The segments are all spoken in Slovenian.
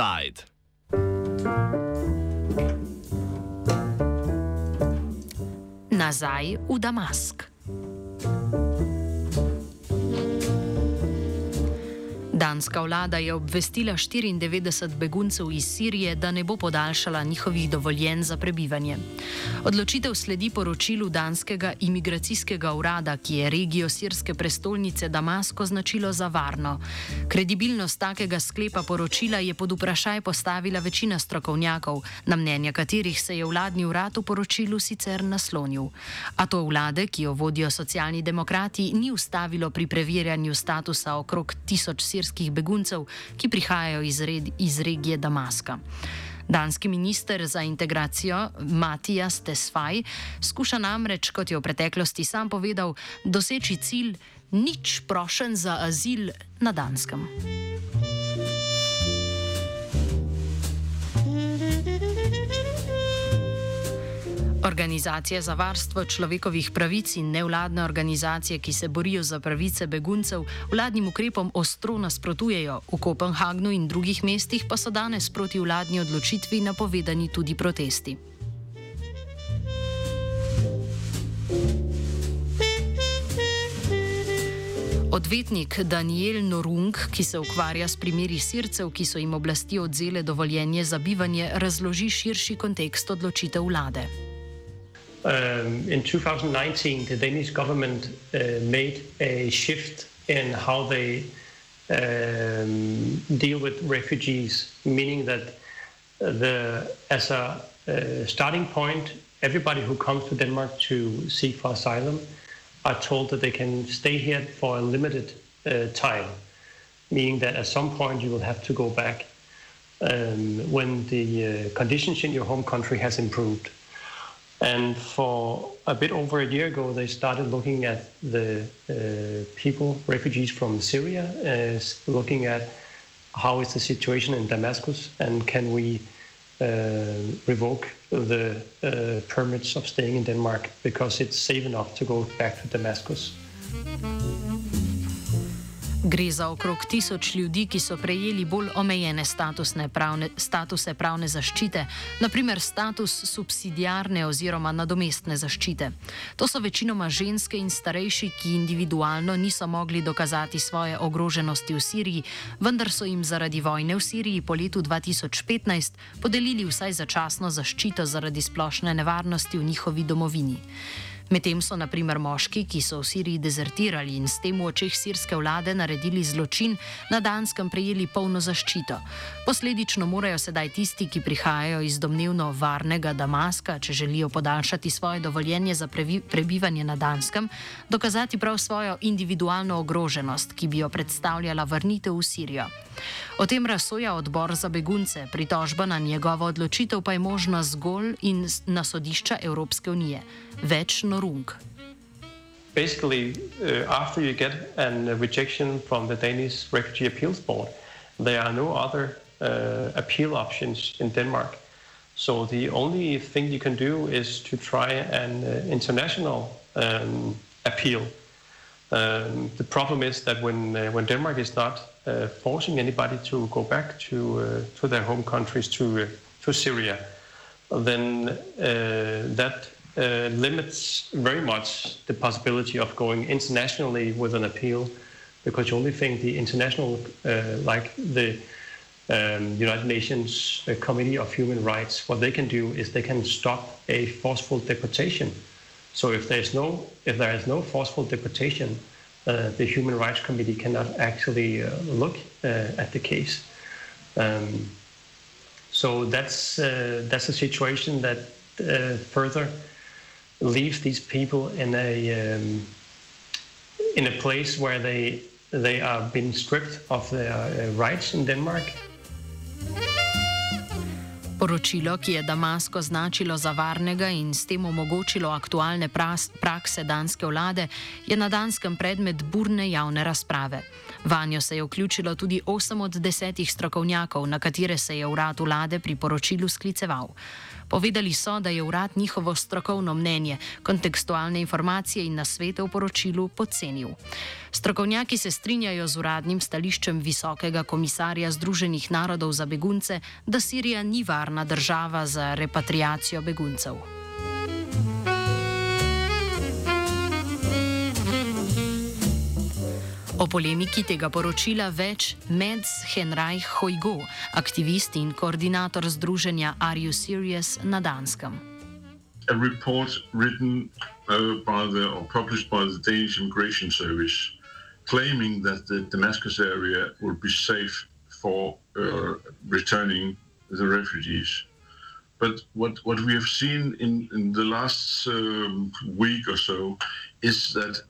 Inside. Nazaj v Damask. Danska vlada je obvestila 94 beguncev iz Sirije, da ne bo podaljšala njihovih dovoljenj za prebivanje. Odločitev sledi poročilu danskega imigracijskega urada, ki je regijo sirske prestolnice Damasko značilo za varno. Kredibilnost takega sklepa poročila je pod vprašaj postavila večina strokovnjakov, na mnenja katerih se je vladni urad v poročilu sicer naslonil. A to vlade, ki jo vodijo socialni demokrati, ni ustavilo pri preverjanju statusa okrog tisoč sirskih sirskih beguncev, ki prihajajo iz, red, iz regije Damaska. Danski minister za integracijo Matijas Tesfaj skuša namreč, kot je v preteklosti sam povedal, doseči cilj nič prošen za azil na Danskem. Organizacije za varstvo človekovih pravic in nevladne organizacije, ki se borijo za pravice beguncev, vladnim ukrepom ostro nasprotujejo. V Kopenhagnu in drugih mestih pa so danes proti vladni odločitvi napovedani tudi protesti. Odvetnik Daniel Norung, ki se ukvarja s primeri sircev, ki so jim oblasti odzele dovoljenje za bivanje, razloži širši kontekst odločitev vlade. Um, in 2019, the Danish government uh, made a shift in how they um, deal with refugees, meaning that the as a uh, starting point, everybody who comes to Denmark to seek for asylum are told that they can stay here for a limited uh, time, meaning that at some point you will have to go back um, when the uh, conditions in your home country has improved. And for a bit over a year ago, they started looking at the uh, people, refugees from Syria, as looking at how is the situation in Damascus and can we uh, revoke the uh, permits of staying in Denmark because it's safe enough to go back to Damascus. Gre za okrog tisoč ljudi, ki so prejeli bolj omejene pravne, statuse pravne zaščite, naprimer status subsidijarne oziroma nadomestne zaščite. To so večinoma ženske in starejši, ki individualno niso mogli dokazati svoje ogroženosti v Siriji, vendar so jim zaradi vojne v Siriji po letu 2015 podelili vsaj začasno zaščito zaradi splošne nevarnosti v njihovi domovini. Medtem so naprimer moški, ki so v Siriji dezertirali in s tem v očeh sirske vlade naredili zločin, na Danskem prejeli polno zaščito. Posledično morajo sedaj tisti, ki prihajajo iz domnevno varnega Damaska, če želijo podaljšati svoje dovoljenje za prebivanje na Danskem, dokazati prav svojo individualno ogroženost, ki bi jo predstavljala vrnitev v Sirijo. O tem razsoja odbor za begunce, pritožba na njegovo odločitev pa je možna zgolj in na sodišča Evropske unije. Več norung. Basically, uh, after you get a rejection from the Danish Refugee Appeals Board, there are no other uh, appeal options in Denmark. So the only thing you can do is to try an uh, international um, appeal. Um, the problem is that when uh, when Denmark is not uh, forcing anybody to go back to uh, to their home countries to uh, to Syria, then uh, that uh, limits very much the possibility of going internationally with an appeal, because the only thing the international, like the um, United Nations Committee of Human Rights, what they can do is they can stop a forceful deportation. So if there's no if there is no forceful deportation, uh, the Human Rights Committee cannot actually uh, look uh, at the case. Um, so that's uh, that's a situation that uh, further leaves these people in a um, in a place where they they are being stripped of their rights in Denmark. Poročilo, ki je Damasko značilo za varnega in s tem omogočilo aktualne prakse danske vlade, je na danskem predmet burne javne razprave. Vanjo se je vključilo tudi 8 od 10 strokovnjakov, na katere se je urad vlade pri poročilu skliceval. Povedali so, da je urad njihovo strokovno mnenje, kontekstualne informacije in nasvete v poročilu podcenil. Strokovnjaki se strinjajo z uradnim stališčem Visokega komisarja Združenih narodov za begunce, da Sirija ni varna država za repatriacijo beguncev. O polemiki tega poročila več Meds Henraj Hojgo, aktivist in koordinator združenja Are You Serious na Danskem. A report written uh, by the or published by the Danish Immigration Service claiming that the Damascus area will be safe for uh, returning the refugees. But what, what we have seen in, in the last um, week or so is that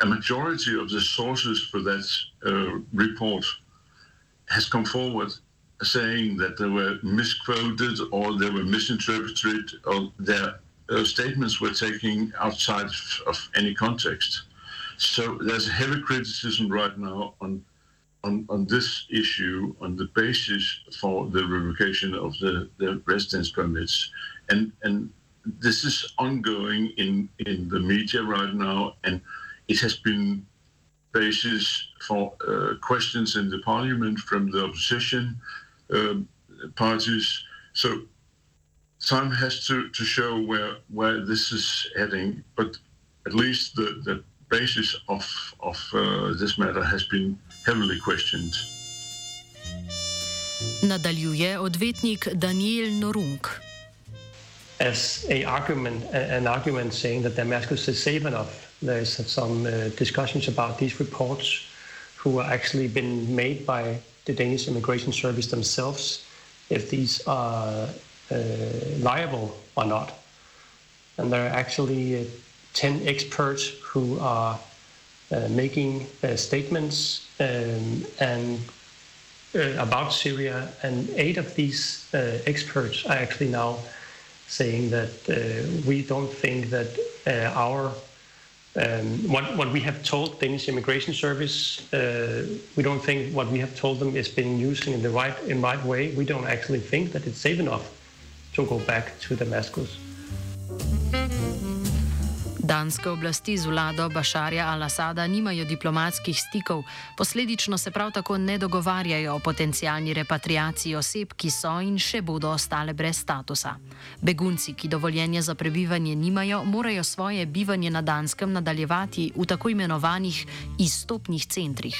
a majority of the sources for that uh, report has come forward saying that they were misquoted or they were misinterpreted or their uh, statements were taken outside of any context. So there's heavy criticism right now on, on, on this issue on the basis for the revocation of the, the residence permits. And, and this is ongoing in, in the media right now. And it has been basis for uh, questions in the parliament from the opposition um, parties. So time has to, to show where where this is heading, but at least the, the basis of, of uh, this matter has been heavily questioned. Nadaljuje odvetnik Daniel Norung. As a argument, an argument saying that Damascus is safe enough There's some uh, discussions about these reports who are actually been made by the Danish Immigration Service themselves, if these are uh, liable or not. And there are actually uh, 10 experts who are uh, making uh, statements um, and uh, about Syria, and eight of these experts are actually now saying that we don't think that our um, what, what we have told Danish Immigration Service, uh, we don't think what we have told them is being used in the right in right way. We don't actually think that it's safe enough to go back to Damascus. Danske oblasti z vlado Bašarja al-Assada nimajo diplomatskih stikov, posledično se prav tako ne dogovarjajo o potencijalni repatriaciji oseb, ki so in še bodo ostale brez statusa. Begunci, ki dovoljenja za prebivanje nimajo, morajo svoje bivanje na Danskem nadaljevati v tako imenovanih izstopnih centrih.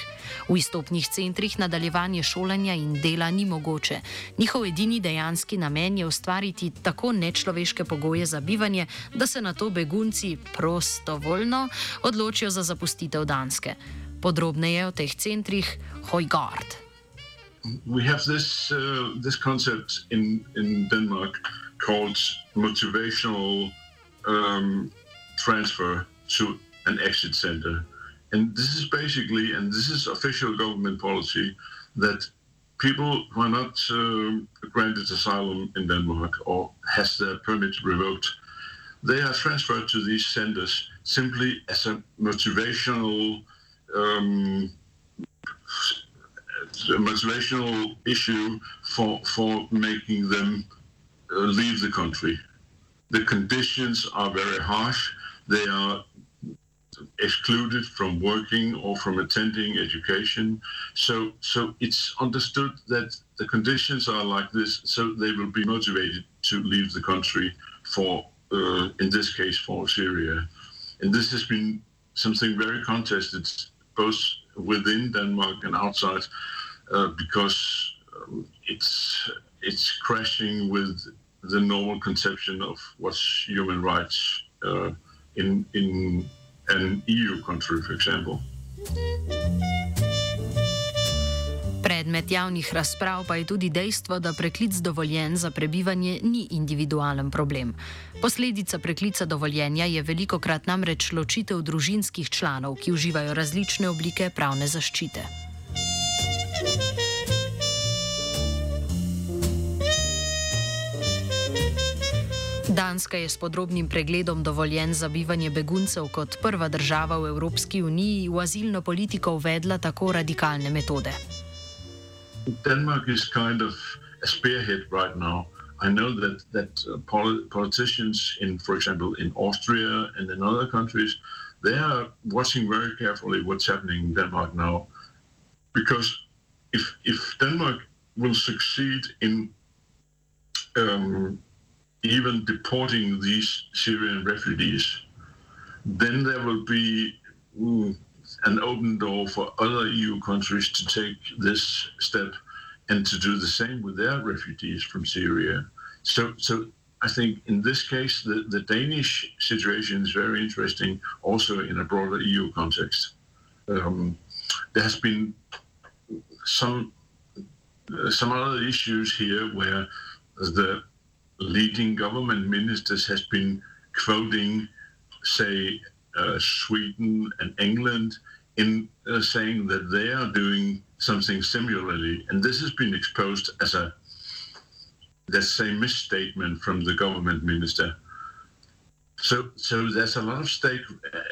V izstopnih centrih nadaljevanje šolanja in dela ni mogoče. Njihov edini dejanski namen je ustvariti tako nečloveške pogoje za bivanje, da se na to begunci prostovoljno odločijo za zapustitev Danske. Podrobneje o teh centrih Hojgard. We have this uh, this concept in in Denmark called motivational um, transfer to an exit center, and this is basically, and this is official government policy, that people who are not uh, granted asylum in Denmark or has their permit revoked they are transferred to these centers simply as a motivational um, a motivational issue for for making them uh, leave the country. The conditions are very harsh. They are excluded from working or from attending education. So, so it's understood that the conditions are like this, so they will be motivated to leave the country for uh, in this case for Syria. And this has been something very contested, both within Denmark and outside, uh, because um, it's it's crashing with the normal conception of what's human rights uh, in in an EU country, for example. Predmet javnih razprav pa je tudi dejstvo, da preklic dovoljen za prebivanje ni individualen problem. Posledica preklica dovoljenja je veliko krat namreč ločitev družinskih članov, ki uživajo različne oblike pravne zaščite. Danska je s podrobnim pregledom dovoljen za bivanje beguncev kot prva država v Evropski uniji v azilno politiko uvedla tako radikalne metode. Denmark is kind of a spearhead right now. I know that that uh, poli- politicians in, for example, in Austria and in other countries, they are watching very carefully what's happening in Denmark now, because if if Denmark will succeed in um, even deporting these Syrian refugees, then there will be mm, an open door for other EU countries to take this step and to do the same with their refugees from Syria. So, so I think in this case, the, the Danish situation is very interesting, also in a broader EU context. Um, there has been some some other issues here where the leading government ministers has been quoting, say, uh, Sweden and England in uh, saying that they are doing something similarly, and this has been exposed as a let's say misstatement from the government minister. So, so there's a lot of stake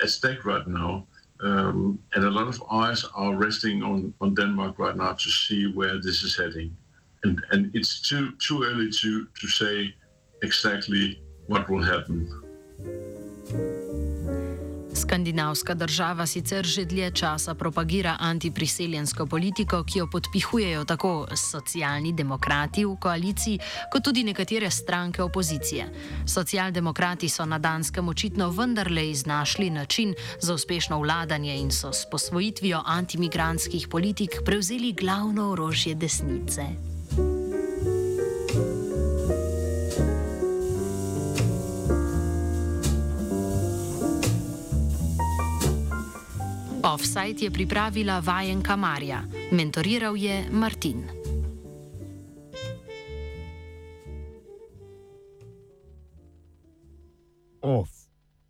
at stake right now, um, and a lot of eyes are resting on, on Denmark right now to see where this is heading, and and it's too too early to to say exactly what will happen. Skandinavska država sicer že dlje časa propagira antipriseljensko politiko, ki jo podpihujejo tako socialni demokrati v koaliciji, kot tudi nekatere stranke opozicije. Socialdemokrati so na Danskem očitno vendarle iznašli način za uspešno vladanje in so s posvojitvijo antimigranskih politik prevzeli glavno orožje desnice. Offside je pripravila vajenka Marja, mentoriral je Martin.